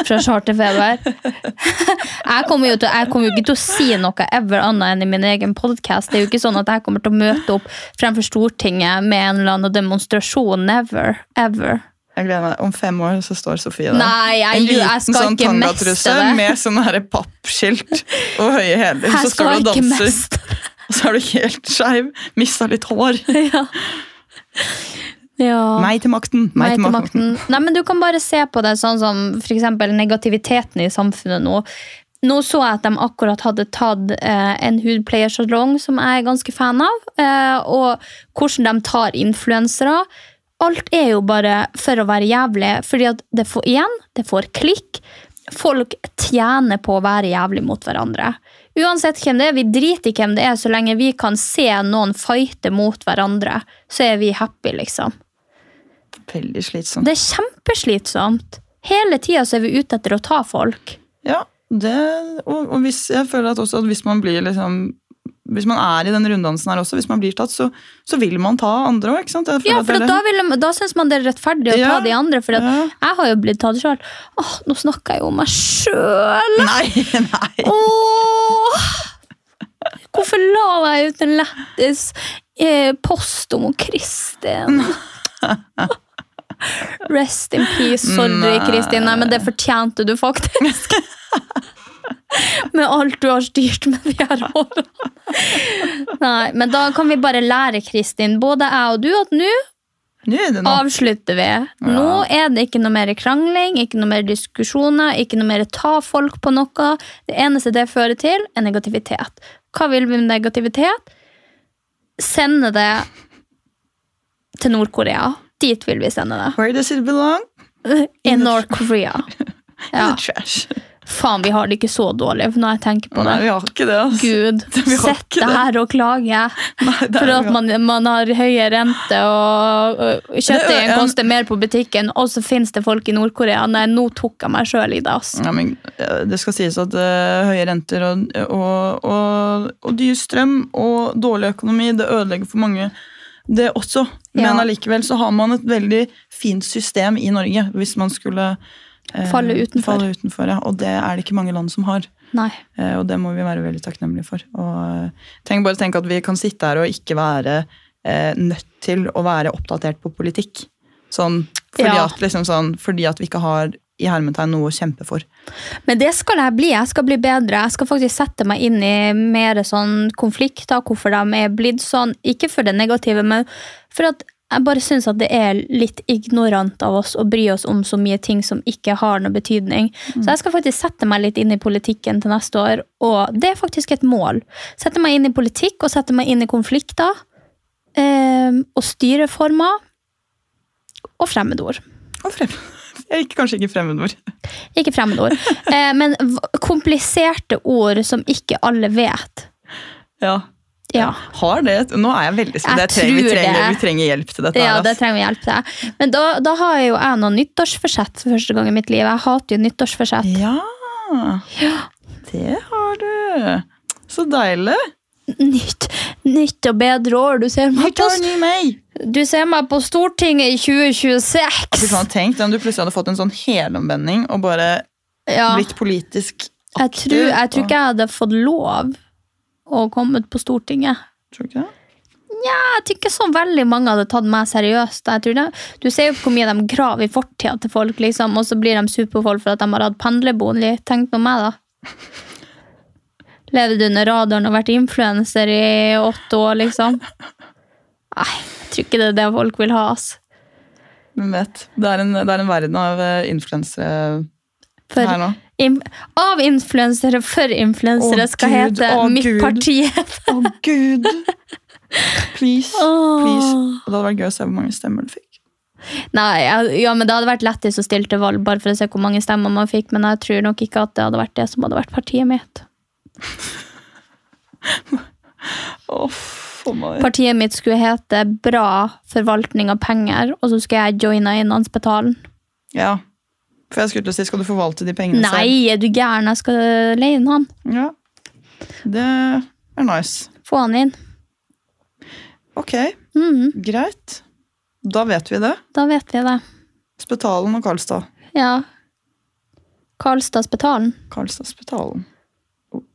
fra Charterfeber. [LAUGHS] Jeg kommer jo, til, jeg kommer jo ikke til å si noe ever annet enn i min egen podkast. Det er jo ikke sånn at jeg kommer til å møte opp fremfor Stortinget med en eller annen demonstrasjon. Never. Ever. Jeg gleder meg. Om fem år så står Sofie der. Nei, jeg, en jeg skal sånn ikke tangatruse det. med sånn pappskilt og høye hæler. Så står du og danser, og så er du helt skeiv. Mista litt hår. [LAUGHS] ja. ja. Meg til makten. Meg til makten. Nei, men Du kan bare se på det sånn som for negativiteten i samfunnet nå. Nå så jeg at de akkurat hadde tatt eh, en hudpleiersalong som jeg er ganske fan av. Eh, og hvordan de tar influensere. Alt er jo bare for å være jævlig. fordi at det får igjen, det får klikk. Folk tjener på å være jævlig mot hverandre. Uansett hvem det er, vi driter i hvem det er, så lenge vi kan se noen fighte mot hverandre, så er vi happy, liksom. Veldig slitsomt. Det er kjempeslitsomt. Hele tida er vi ute etter å ta folk. Ja, det, og, og hvis, jeg føler at også at hvis man blir liksom hvis man er i den runddansen her også, hvis man blir tatt, så, så vil man ta andre òg. Ja, for da, vil, da syns man det er rettferdig å Ja, ta de andre. For ja. jeg har jo blitt tatt sjøl. Åh, nå snakker jeg jo om meg sjøl! Nei, [LAUGHS] nei. Åh! Hvorfor la jeg ut en lættis eh, post om Kristin? Rest in peace. Sorry. Kristin. Nei, men det fortjente du faktisk. [LAUGHS] med alt du har styrt med de her årene. Nei, men da kan vi bare lære Kristin, både jeg og du, at nå er avslutter vi. Nå er det ikke noe mer krangling, ikke noe mer diskusjoner, ikke noe mer ta folk på noe. Det eneste det fører til, er negativitet. Hva vil vi med negativitet? Sende det til Nord-Korea. Dit vil vi sende det. Where does it belong? In North Korea. [LAUGHS] Ja. The trash. Faen, vi har det ikke så dårlig når jeg tenker på det. Nei, vi har ikke det. Altså. Gud, [LAUGHS] sett det. her og klage. Nei, For at man, man har høye rente, og kjøttdeigen er en- koster mer på butikken, og så finnes det folk i Nord-Korea. Nei, nå tok jeg meg sjøl i det, Altså. Ja, men Det skal sies at uh, høye renter og, og, og, og dyr strøm og dårlig økonomi det ødelegger for mange, det også. Men Ja. så har man et veldig fint system i Norge hvis man skulle Falle utenfor. falle utenfor ja. Og det er det ikke mange land som har. Nei. Eh, og det må vi være veldig takknemlige for. Og eh, tenk bare tenk at vi kan sitte her og ikke være eh, nødt til å være oppdatert på politikk. Sånn, fordi, Ja. at, liksom sånn, fordi at vi ikke har i hermetegn noe å kjempe for. Men det skal jeg bli. Jeg skal bli bedre. Jeg skal faktisk sette meg inn i mer sånn konflikter, hvorfor de er blitt sånn. Ikke for det negative, men for at jeg bare syns at det er litt ignorant av oss å bry oss om så mye ting som ikke har noe betydning. Så jeg skal faktisk sette meg litt inn i politikken til neste år, og det er faktisk et mål. Sette meg inn i politikk og sette meg inn i konflikter. eh, og styreformer. Og fremmedord. Og fremmedord. [LAUGHS] Ikke, kanskje ikke fremmedord. [LAUGHS] Ikke fremmedord. Eh, men kompliserte ord som ikke alle vet. Ja. Ja, Har det Nå er jeg veldig spent. Jeg trenger- Vi, trenger- vi trenger hjelp til dette. ja her, det trenger vi hjelp til. Men da, da har jo jeg noen nyttårsforsett for første gang i mitt liv. Jeg hater jo nyttårsforsett. Ja. Det har du. Så deilig. Nytt, nytt og bedre år. Du ser, meg på, du ser meg på Stortinget i Fy 2026! Sånn, Tenk om du plutselig hadde fått en sånn helomvending og bare Ja, blitt politisk jeg, tror, jeg tror ikke jeg hadde fått lov å kommet på Stortinget. Tror du ikke det? Jeg tror ikke så veldig mange hadde tatt meg seriøst. Du ser jo hvor mye de graver i fortida til folk, liksom, og så blir de superfolk for at de har hatt pendlerbolig. Tenk på meg, da. Levd under radaren og vært influenser i åtte år, liksom. Nei, jeg tror ikke det er det folk vil ha. ass. Hvem vet? Det er en, det er en verden av eh, influensere For, her nå. Av influensere for influensere skal Gud, hete å, Mitt Gud. parti. [LAUGHS] Å, gud! Please. Please. Og det hadde vært gøy å se hvor mange stemmer du fikk. Nei, ja, men Det hadde vært lettest å stille til valg bare for å se hvor mange stemmer man fikk, men jeg tror nok ikke at det hadde vært det som hadde vært partiet mitt. [LAUGHS] oh. Partiet mitt skulle hete Bra forvaltning av penger, og så skulle jeg joine Innlandspetalen. Ja. For jeg skulle til å si, skal du forvalte de pengene Nei, er du gæren? Jeg skal leie inn han. Ja. Det er nice. Få han inn. Ok, Mhm, greit. Da vet vi det. da vet vi det. Spetalen og Karlstad. Ja. Karlstadspetalen. Karlstadspetalen.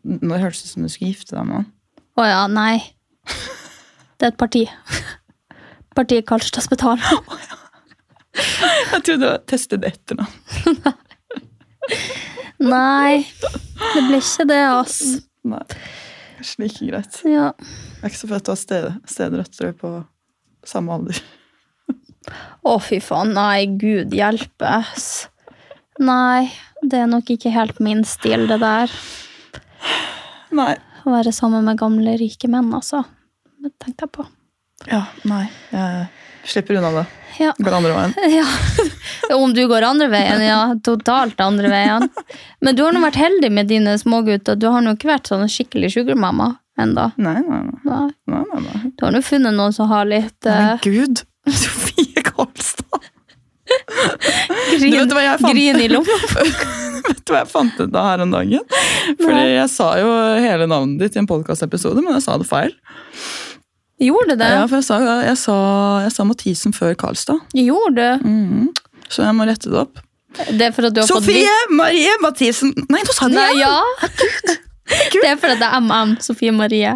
Nå hørtes det ut som du skulle gifte deg med han. Å ja, nei. Det er et parti. [LAUGHS] Partiet Karlstadspetalen. Jeg trodde det var testet noe. [LAUGHS] Nei, det ble ikke det, ass. Nei, kanskje like greit. Ja. Det er ikke så ha sted- stedrøtter på samme alder. Å, fy faen. Nei, gud hjelpe. Nei, det er nok ikke helt min stil, det der. Nei. Å være sammen med gamle, rike menn, altså. Det tenkte jeg på. Ja, nei. Jeg slipper unna det. Ja. Går andre veien. [LAUGHS] Ja. Om du går andre veien, ja. Totalt andre veien. Men du har nå vært heldig med dine smågutter. Du har nå ikke vært sånn skikkelig sugarmamma ennå. Nei, nei, nei. Nei. nei. Du har nå funnet noen som har litt Men Nei, gud! Sofie Karlstad! grin, grin i lomma. [LAUGHS] Vet du hva jeg fant ut av her om dagen? Fordi jeg sa jo hele navnet ditt i en podkastepisode, men jeg sa det feil. Gjorde det? Ja, for jeg sa, jeg sa, jeg sa Mathisen før Karlstad. Gjorde det? Mhm. Så jeg må rette det opp. Det har fått Sofie Marie Mathisen! Nei, nå sa jeg det igjen! ja. [LAUGHS] Det er for at det er MM, Sofie Marie.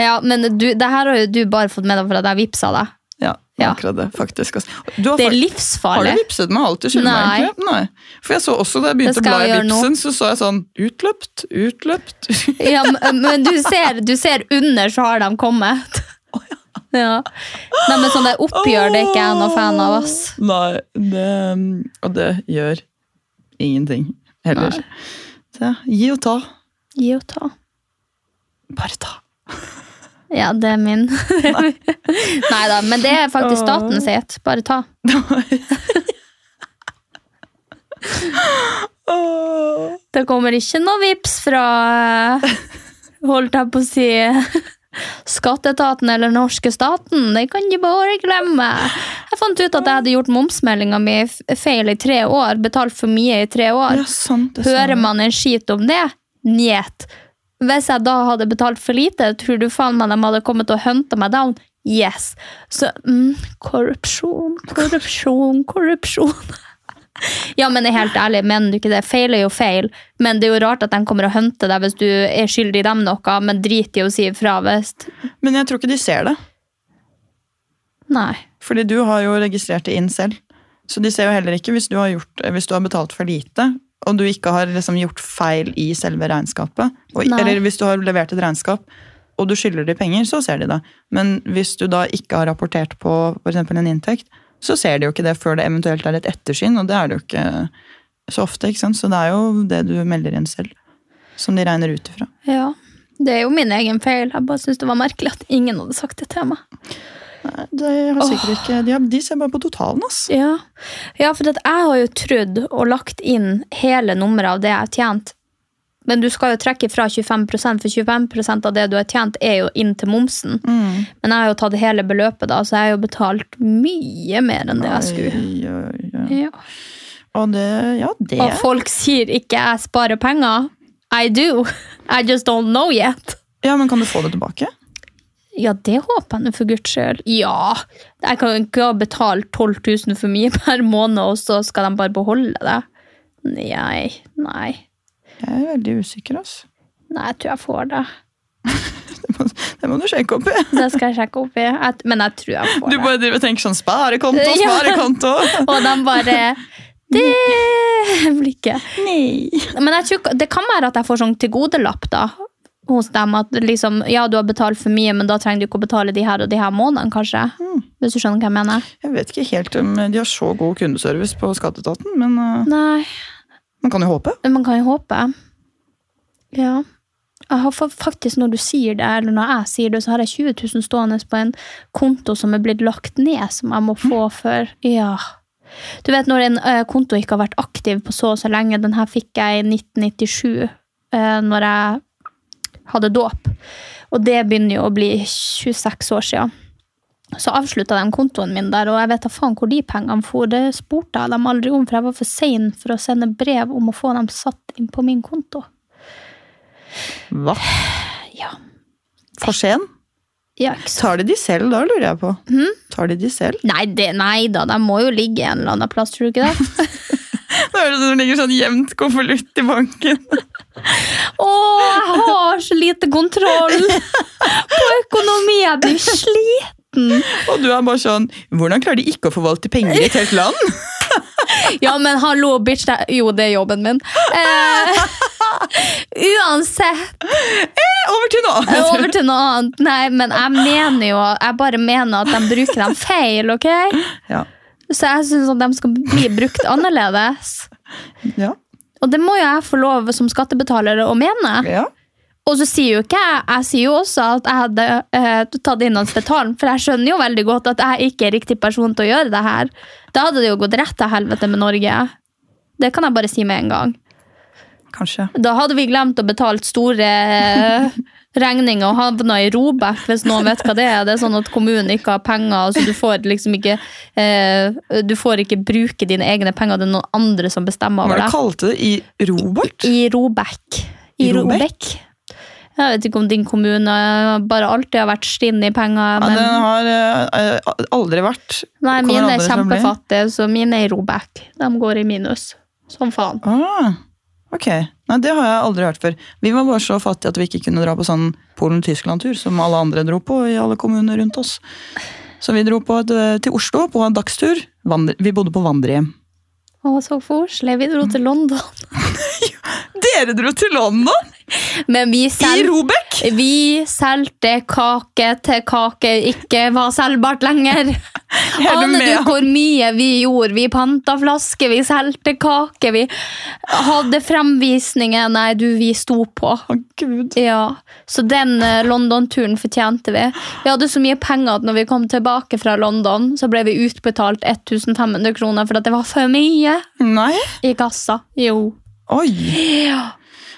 Ja, men du, det her har jo du bare fått med deg at jeg vippsa deg. Ja, Ja. akkurat det, faktisk. altså. Du har, Det er livsfarlig. har du vipset meg alt du skylder meg? Nei. egentlig? Nei. For jeg så også da jeg begynte å bla i. Vipsen, så så jeg sånn utløpt, utløpt. [LAUGHS] Ja, men du ser, du ser under, så har de kommet. Ja. Nei, men sånn der oppgjør det er ikke jeg noe fan av, ass. Nei, det, og det gjør ingenting heller. Så, gi og ta. Gi og ta. Bare ta. [LAUGHS] Ja, det er min. [LAUGHS] Nei da, men det er faktisk staten sitt. Bare ta. [LAUGHS] Det kommer ikke noe vips fra Holdt jeg på å si Skatteetaten eller norske staten. Det kan de bare glemme. Jeg fant ut at jeg hadde gjort momsmeldinga mi feil i tre år. Betalt for mye i tre år. Ja, sant. Hører man en skit om det? Njet. Hvis jeg da hadde betalt for lite, tror du faen meg de hadde kommet og hunta meg down? Yes. Så mm, korrupsjon, korrupsjon, korrupsjon. [LAUGHS] Ja, men jeg er helt ærlig, mener du ikke det? Feil er jo feil, men det er jo rart at de kommer og hunter deg hvis du er skyldig dem noe, men driter i å si ifra hvis Men jeg tror ikke de ser det. Nei. Fordi du har jo registrert det inn selv. Så de ser jo heller ikke hvis du har, gjort, hvis du har betalt for lite, og du ikke har liksom gjort feil i selve regnskapet. Og, eller hvis du har levert et regnskap, og du skylder de penger, så ser de det. Men hvis du da ikke har rapportert på for eksempel en inntekt, så ser de jo ikke det før det eventuelt er et ettersyn, og det er det jo ikke så ofte. ikke sant? Så det er jo det du melder inn selv, som de regner ut ifra. Ja. Det er jo min egen feil. Jeg bare syns det var merkelig at ingen hadde sagt det til meg. Nei, de, har sikkert ikke, de, har, de ser bare på totalen, ass. Ja, ja for jeg har jo trodd og lagt inn hele nummeret av det jeg har tjent. Men du skal jo trekke fra 25% for 25% av det du har tjent, er jo inn til momsen. Mm. Men jeg har jo tatt hele beløpet, da, så jeg har jo betalt mye mer enn det jeg skulle. Oi, oi, oi. Ja. Og det, ja, det Og folk sier ikke 'jeg sparer penger'. I do. [LAUGHS] I just don't know yet. Ja, men kan du få det tilbake? Ja, det håper jeg for guds skyld. Ja! Jeg kan ikke ha betalt 12 000 for mye per måned, og så skal de bare beholde det. Nei, nei. Jeg er veldig usikker, altså. Nei, jeg tror jeg får det. [LAUGHS] Det må, det må du sjekke opp i. [LAUGHS] Det skal jeg sjekke opp i. Men jeg tror jeg får det. Du bare driver og tenker sånn sparekonto, [LAUGHS] Ja. sparekonto. Og de bare Det blir ikke Nei. Men tror, det kan være at jeg får sånn tilgodelapp da, hos dem. At liksom, ja, du har betalt for mye, men da trenger du ikke å betale de her og de her månedene, kanskje. Hvis du skjønner hva jeg mener. Jeg vet ikke helt om de har så god kundeservice på Skatteetaten, men uh, Nei, man kan jo håpe. man kan jo håpe. Ja. Jeg har faktisk, når du sier det, eller når jeg sier det, så har jeg 20 000 stående på en konto som er blitt lagt ned, som jeg må få for Ja. Du vet når en eh, konto ikke har vært aktiv på så og så lenge, den her fikk jeg i 1997, uh, når jeg hadde dåp. Og det begynner jo å bli 26 år siden. Så avslutta de kontoen min der, og jeg vet da faen hvor de pengene for. Det spurte jeg dem aldri om, for jeg var for sein for å sende brev om å få dem satt inn på min konto. Hva? Ja. For sen? Ja? Tar de de selv, da lurer jeg på. Tar de de selv? Nei, det, nei da, de må jo ligge en eller annen plass, tror du ikke det? [LAUGHS] Det høres ut som det ligger sånn gjemt konvolutt i banken. [LAUGHS] Å, jeg har så lite kontroll på økonomi! Jeg blir sliten. Og du er bare sånn Hvordan klarer de ikke å forvalte penger i et helt land? [LAUGHS] Ja, men hallo, bitch. Det, jo, det er jobben min. Eh, uansett. Over til noe annet. Over til noe annet. Nei, men jeg mener jo Jeg bare mener at de bruker dem feil, ok? Ja. Så jeg syns at de skal bli brukt annerledes. Ja. Og det må jo jeg få lov som skattebetaler å mene. ja. Og så sier jo ikke jeg Jeg sier jo også at jeg hadde eh, tatt inn hans betalen, for jeg skjønner jo veldig godt at jeg ikke er riktig person til å gjøre det her. Da hadde det jo gått rett til helvete med Norge. Det kan jeg bare si med en gang. Kanskje. Da hadde vi glemt å betale store regninger og havna i Robek, hvis noen vet hva det er. Det er sånn at kommunen ikke har penger, så du får liksom ikke eh, Du får ikke bruke dine egne penger, det er noen andre som bestemmer over deg. Hva kalte det? I Robert? I Robek. I Robek? Jeg vet ikke om din kommune bare alltid har vært stinn i penger. Ja, den har uh, aldri vært nei, mine er kjempefattige, så mine er i Robek. De går i minus. Som faen. ah, Ok, Nei, det har jeg aldri hørt før. Vi var bare så fattige at vi ikke kunne dra på sånn Polen-Tyskland-tur som alle andre dro på i alle kommuner rundt oss. Så vi dro på et, eh, til Oslo på en dagstur. Vandre, vi bodde på vandrehjem. Å, så koselig. Vi dro til London. [LAUGHS] Dere dro til London! Men vi I selv Robek! Vi solgte kake til kake ikke var selvbart lenger. [LAUGHS] Aner du hvor mye vi gjorde? Vi panta flasker, vi solgte kake, vi hadde fremvisninger. Nei, du, vi sto på. Å, Gud. Ja, Så den eh, London-turen fortjente vi. Vi hadde så mye penger at når vi kom tilbake fra London, så ble vi utbetalt 1500 kroner for at det var for mye Nei. i kassa. Jo. Oi. Ja.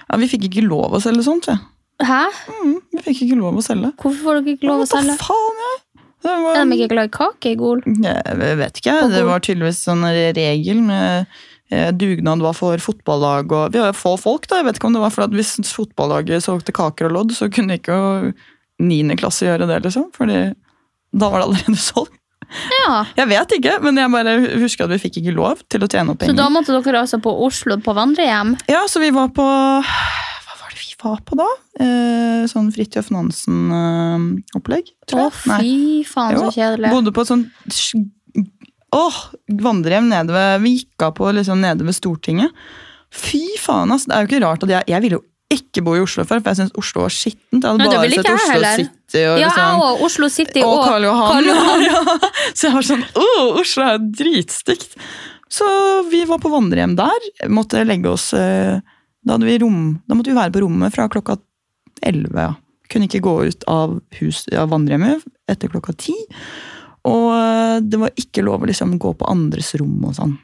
Ja, vi fikk ikke lov å selge sånt. vi. Hæ? Mm, vi fikk ikke lov å selge. Hvorfor får dere ikke lov å selge? Hva faen, jeg? Det var, Er de ikke glad i kake i Gol? Jeg vet ikke. Det var tydeligvis sånn regel med eh, dugnad var for fotballag. Og vi har jo få folk, da. Jeg vet ikke om det var for at hvis fotballaget solgte kaker og lodd, så kunne ikke niende klasse gjøre det, liksom. Fordi da var det allerede [LAUGHS] solgt. Ja. Jeg vet ikke, men jeg bare husker at vi fikk ikke lov til å tjene opp penger. Så da måtte dere altså på Oslo på vandrehjem? Ja, så vi var på Hva var det vi var på da? Eh, sånn Fridtjof Nansen-opplegg, tror jeg. Å, fy faen, så kjedelig. Bodde på et sånt Åh, vandrehjem nede ved Vi gikk av på liksom nede ved Stortinget. Fy faen, ass. Det er jo ikke rart at jeg Jeg ville jo ikke bo i Oslo før, for jeg syns Oslo var skittent. Jeg hadde bare sett Oslo heller. City og Ja, liksom òg. Oslo City og og Karl Johan. Karl Johan. [LAUGHS] Så jeg var sånn Åh, Oslo er dritstygt. Så vi var på vandrehjem der. Måtte legge oss eh, Da, hadde vi rom, da måtte vi være på rommet fra klokka 11. Ja. Kunne ikke gå ut av, hus, av vandrehjemmet etter klokka 10. Og eh, det var ikke lov å liksom gå på andres rom og sånn.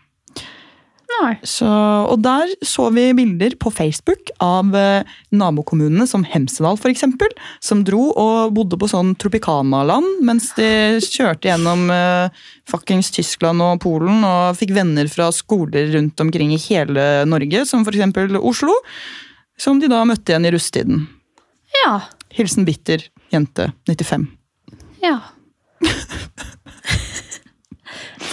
Nei. Så, og der så vi bilder på Facebook av eh, nabokommunene som Hemsedal eksempel, som dro og bodde på sånn Tropicana-land mens de kjørte gjennom eh, fuckings Tyskland og Polen og fikk venner fra skoler rundt omkring i hele Norge, som eksempel Oslo, som de da møtte igjen i rusttiden. Ja. Hilsen bitter jente 95. ja.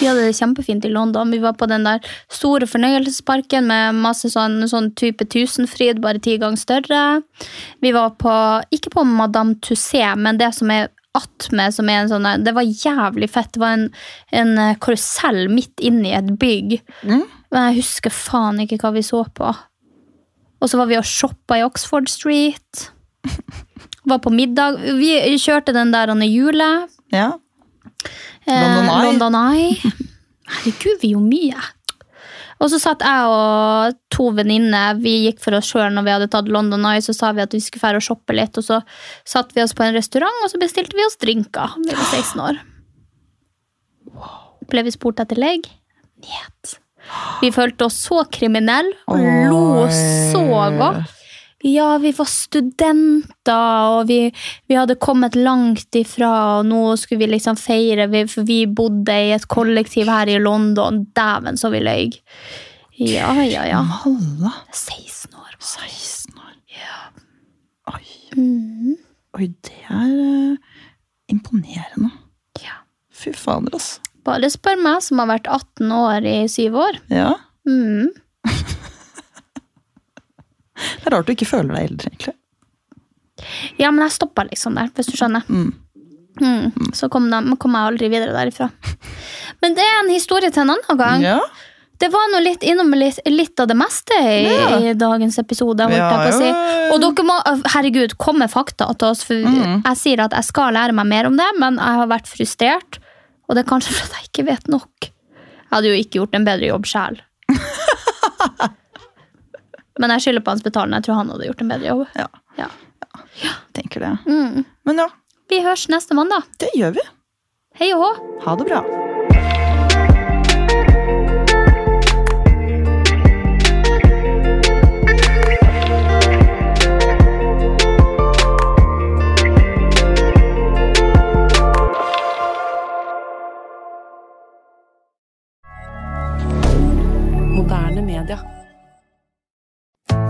Vi hadde det kjempefint i London. Vi var på den der store fornøyelsesparken med masse sånn, sånn type Tusenfryd, bare ti ganger større. Vi var på, ikke på Madame Tussé, men det som er attmed, som er en sånn Det var jævlig fett. Det var en, en eh, karusell midt inni et bygg. Mm. Men jeg husker faen ikke hva vi så på. Og så var vi og shoppa i Oxford Street. [LAUGHS] Var på middag. Vi kjørte den der Anne Jule. Ja. Eh, London Eye. London Eye. Herregud, vi gjorde mye. Og så satt jeg og to venninner vi gikk for oss sjøl når vi hadde tatt London Eye. Så sa vi at vi skulle fære og shoppe litt, og så satt vi oss på en restaurant og så bestilte vi oss drinker. Vi var 16 år. Ble vi spurt etter legg? Njet. Vi følte oss så kriminelle og lo så godt. Ja, vi var studenter, og vi, vi hadde kommet langt ifra, og nå skulle vi liksom feire, vi, for vi bodde i et kollektiv her i London. Dæven, så vi løy. Ja, ja, ja. Malla. 16 år. 16 år. Ja. Oi. Mm. Oi, det er uh, imponerende. ja. Fy fader, altså. Bare spør meg, som har vært 18 år i syv år. Ja. Mhm. Det er rart du ikke føler deg eldre, egentlig. Ja, men jeg stoppa liksom der, hvis du skjønner. Mm. Mm. Så kom, de, kom jeg aldri videre derifra. Men det er en historie til en annen gang. Ja. Det var nå litt innom litt, litt av det meste i, Ja. i dagens episode. Ja, si. Og dere må, herregud, kom med fakta til oss. For Mm. Jeg sier at jeg skal lære meg mer om det, men jeg har vært frustrert. Og det er kanskje fordi jeg ikke vet nok. Jeg hadde jo ikke gjort en bedre jobb sjøl. [LAUGHS] men jeg skylder på Hans Betalende. Jeg tror han hadde gjort en bedre jobb. Ja. Ja. Tenker det. Mm. Men ja, Vi høres neste mandag. det gjør vi. Hei og hå. Ha det bra.